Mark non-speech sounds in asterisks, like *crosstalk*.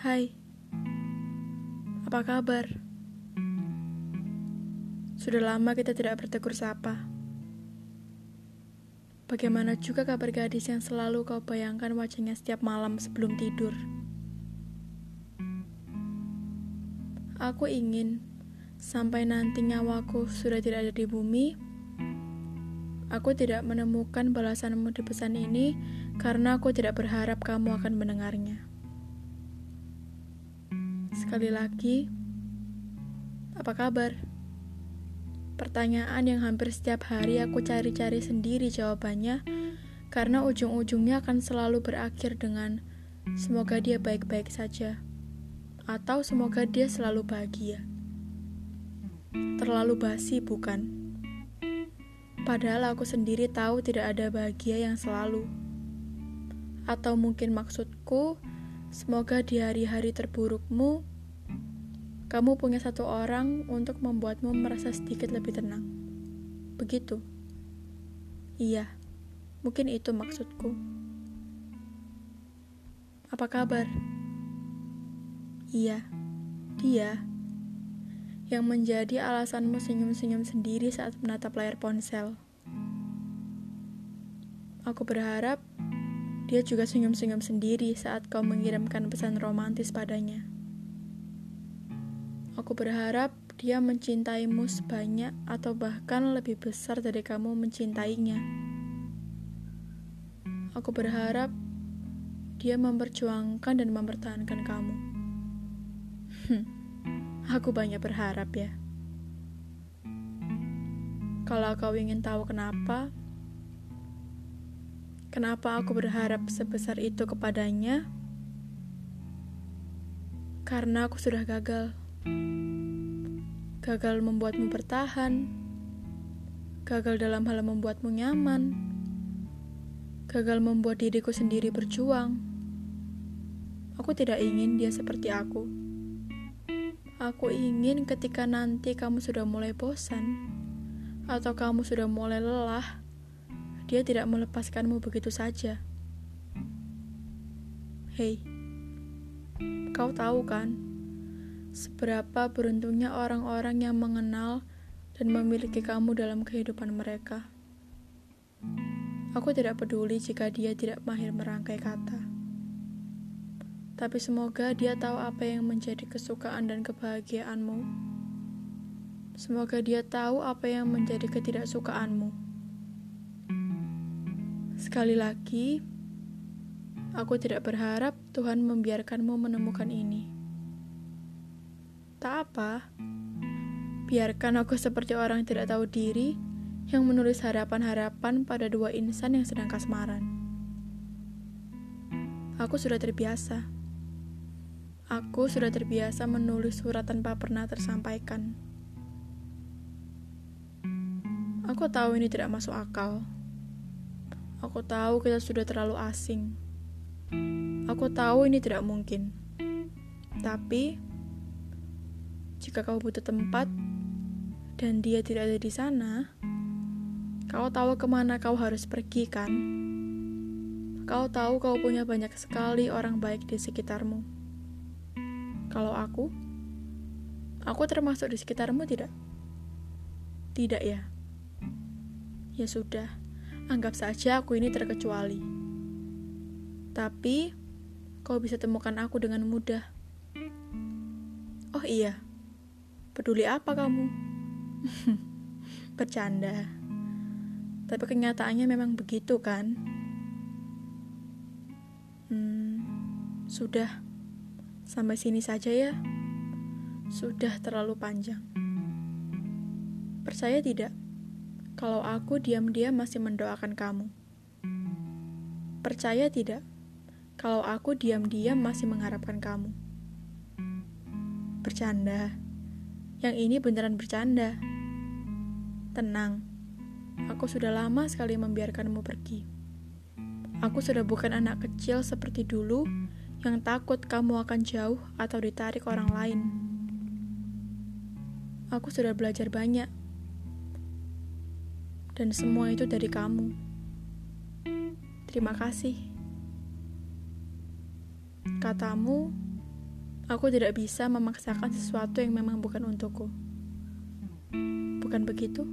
Hai, apa kabar? Sudah lama kita tidak bertegur sapa. Bagaimana juga kabar gadis yang selalu kau bayangkan wajahnya setiap malam sebelum tidur? Aku ingin sampai nanti nyawaku sudah tidak ada di bumi, aku tidak menemukan balasanmu di pesan ini karena aku tidak berharap kamu akan mendengarnya. Sekali lagi, apa kabar? Pertanyaan yang hampir setiap hari aku cari-cari sendiri jawabannya, karena ujung-ujungnya akan selalu berakhir dengan semoga dia baik-baik saja, atau semoga dia selalu bahagia. Terlalu basi, bukan? Padahal aku sendiri tahu tidak ada bahagia yang selalu. Atau mungkin maksudku, semoga di hari-hari terburukmu, kamu punya satu orang untuk membuatmu merasa sedikit lebih tenang. Begitu. Iya, mungkin itu maksudku. Apa kabar? Iya, dia yang menjadi alasanmu senyum-senyum sendiri saat menatap layar ponsel. Aku berharap dia juga senyum-senyum sendiri saat kau mengirimkan pesan romantis padanya. Aku berharap dia mencintaimu sebanyak atau bahkan lebih besar dari kamu mencintainya. Aku berharap dia memperjuangkan dan mempertahankan kamu. Hmm, aku banyak berharap ya. Kalau kau ingin tahu kenapa, kenapa aku berharap sebesar itu kepadanya? Karena aku sudah gagal gagal membuatmu bertahan, gagal dalam hal membuatmu nyaman, gagal membuat diriku sendiri berjuang. Aku tidak ingin dia seperti aku. Aku ingin ketika nanti kamu sudah mulai bosan atau kamu sudah mulai lelah, dia tidak melepaskanmu begitu saja. Hei, kau tahu kan? Seberapa beruntungnya orang-orang yang mengenal dan memiliki kamu dalam kehidupan mereka. Aku tidak peduli jika dia tidak mahir merangkai kata. Tapi semoga dia tahu apa yang menjadi kesukaan dan kebahagiaanmu. Semoga dia tahu apa yang menjadi ketidaksukaanmu. Sekali lagi, aku tidak berharap Tuhan membiarkanmu menemukan ini. Tak apa. Biarkan aku seperti orang tidak tahu diri yang menulis harapan-harapan pada dua insan yang sedang kasmaran. Aku sudah terbiasa. Aku sudah terbiasa menulis surat tanpa pernah tersampaikan. Aku tahu ini tidak masuk akal. Aku tahu kita sudah terlalu asing. Aku tahu ini tidak mungkin. Tapi jika kau butuh tempat dan dia tidak ada di sana, kau tahu ke mana kau harus pergi, kan? Kau tahu kau punya banyak sekali orang baik di sekitarmu. Kalau aku, aku termasuk di sekitarmu tidak? Tidak ya? Ya sudah, anggap saja aku ini terkecuali. Tapi, kau bisa temukan aku dengan mudah. Oh iya, Peduli apa kamu? *laughs* Bercanda. Tapi kenyataannya memang begitu kan? Hmm, sudah. Sampai sini saja ya. Sudah terlalu panjang. Percaya tidak? Kalau aku diam-diam masih mendoakan kamu. Percaya tidak? Kalau aku diam-diam masih mengharapkan kamu. Bercanda. Yang ini beneran bercanda. Tenang, aku sudah lama sekali membiarkanmu pergi. Aku sudah bukan anak kecil seperti dulu yang takut kamu akan jauh atau ditarik orang lain. Aku sudah belajar banyak, dan semua itu dari kamu. Terima kasih. Katamu, Aku tidak bisa memaksakan sesuatu yang memang bukan untukku. Bukan begitu?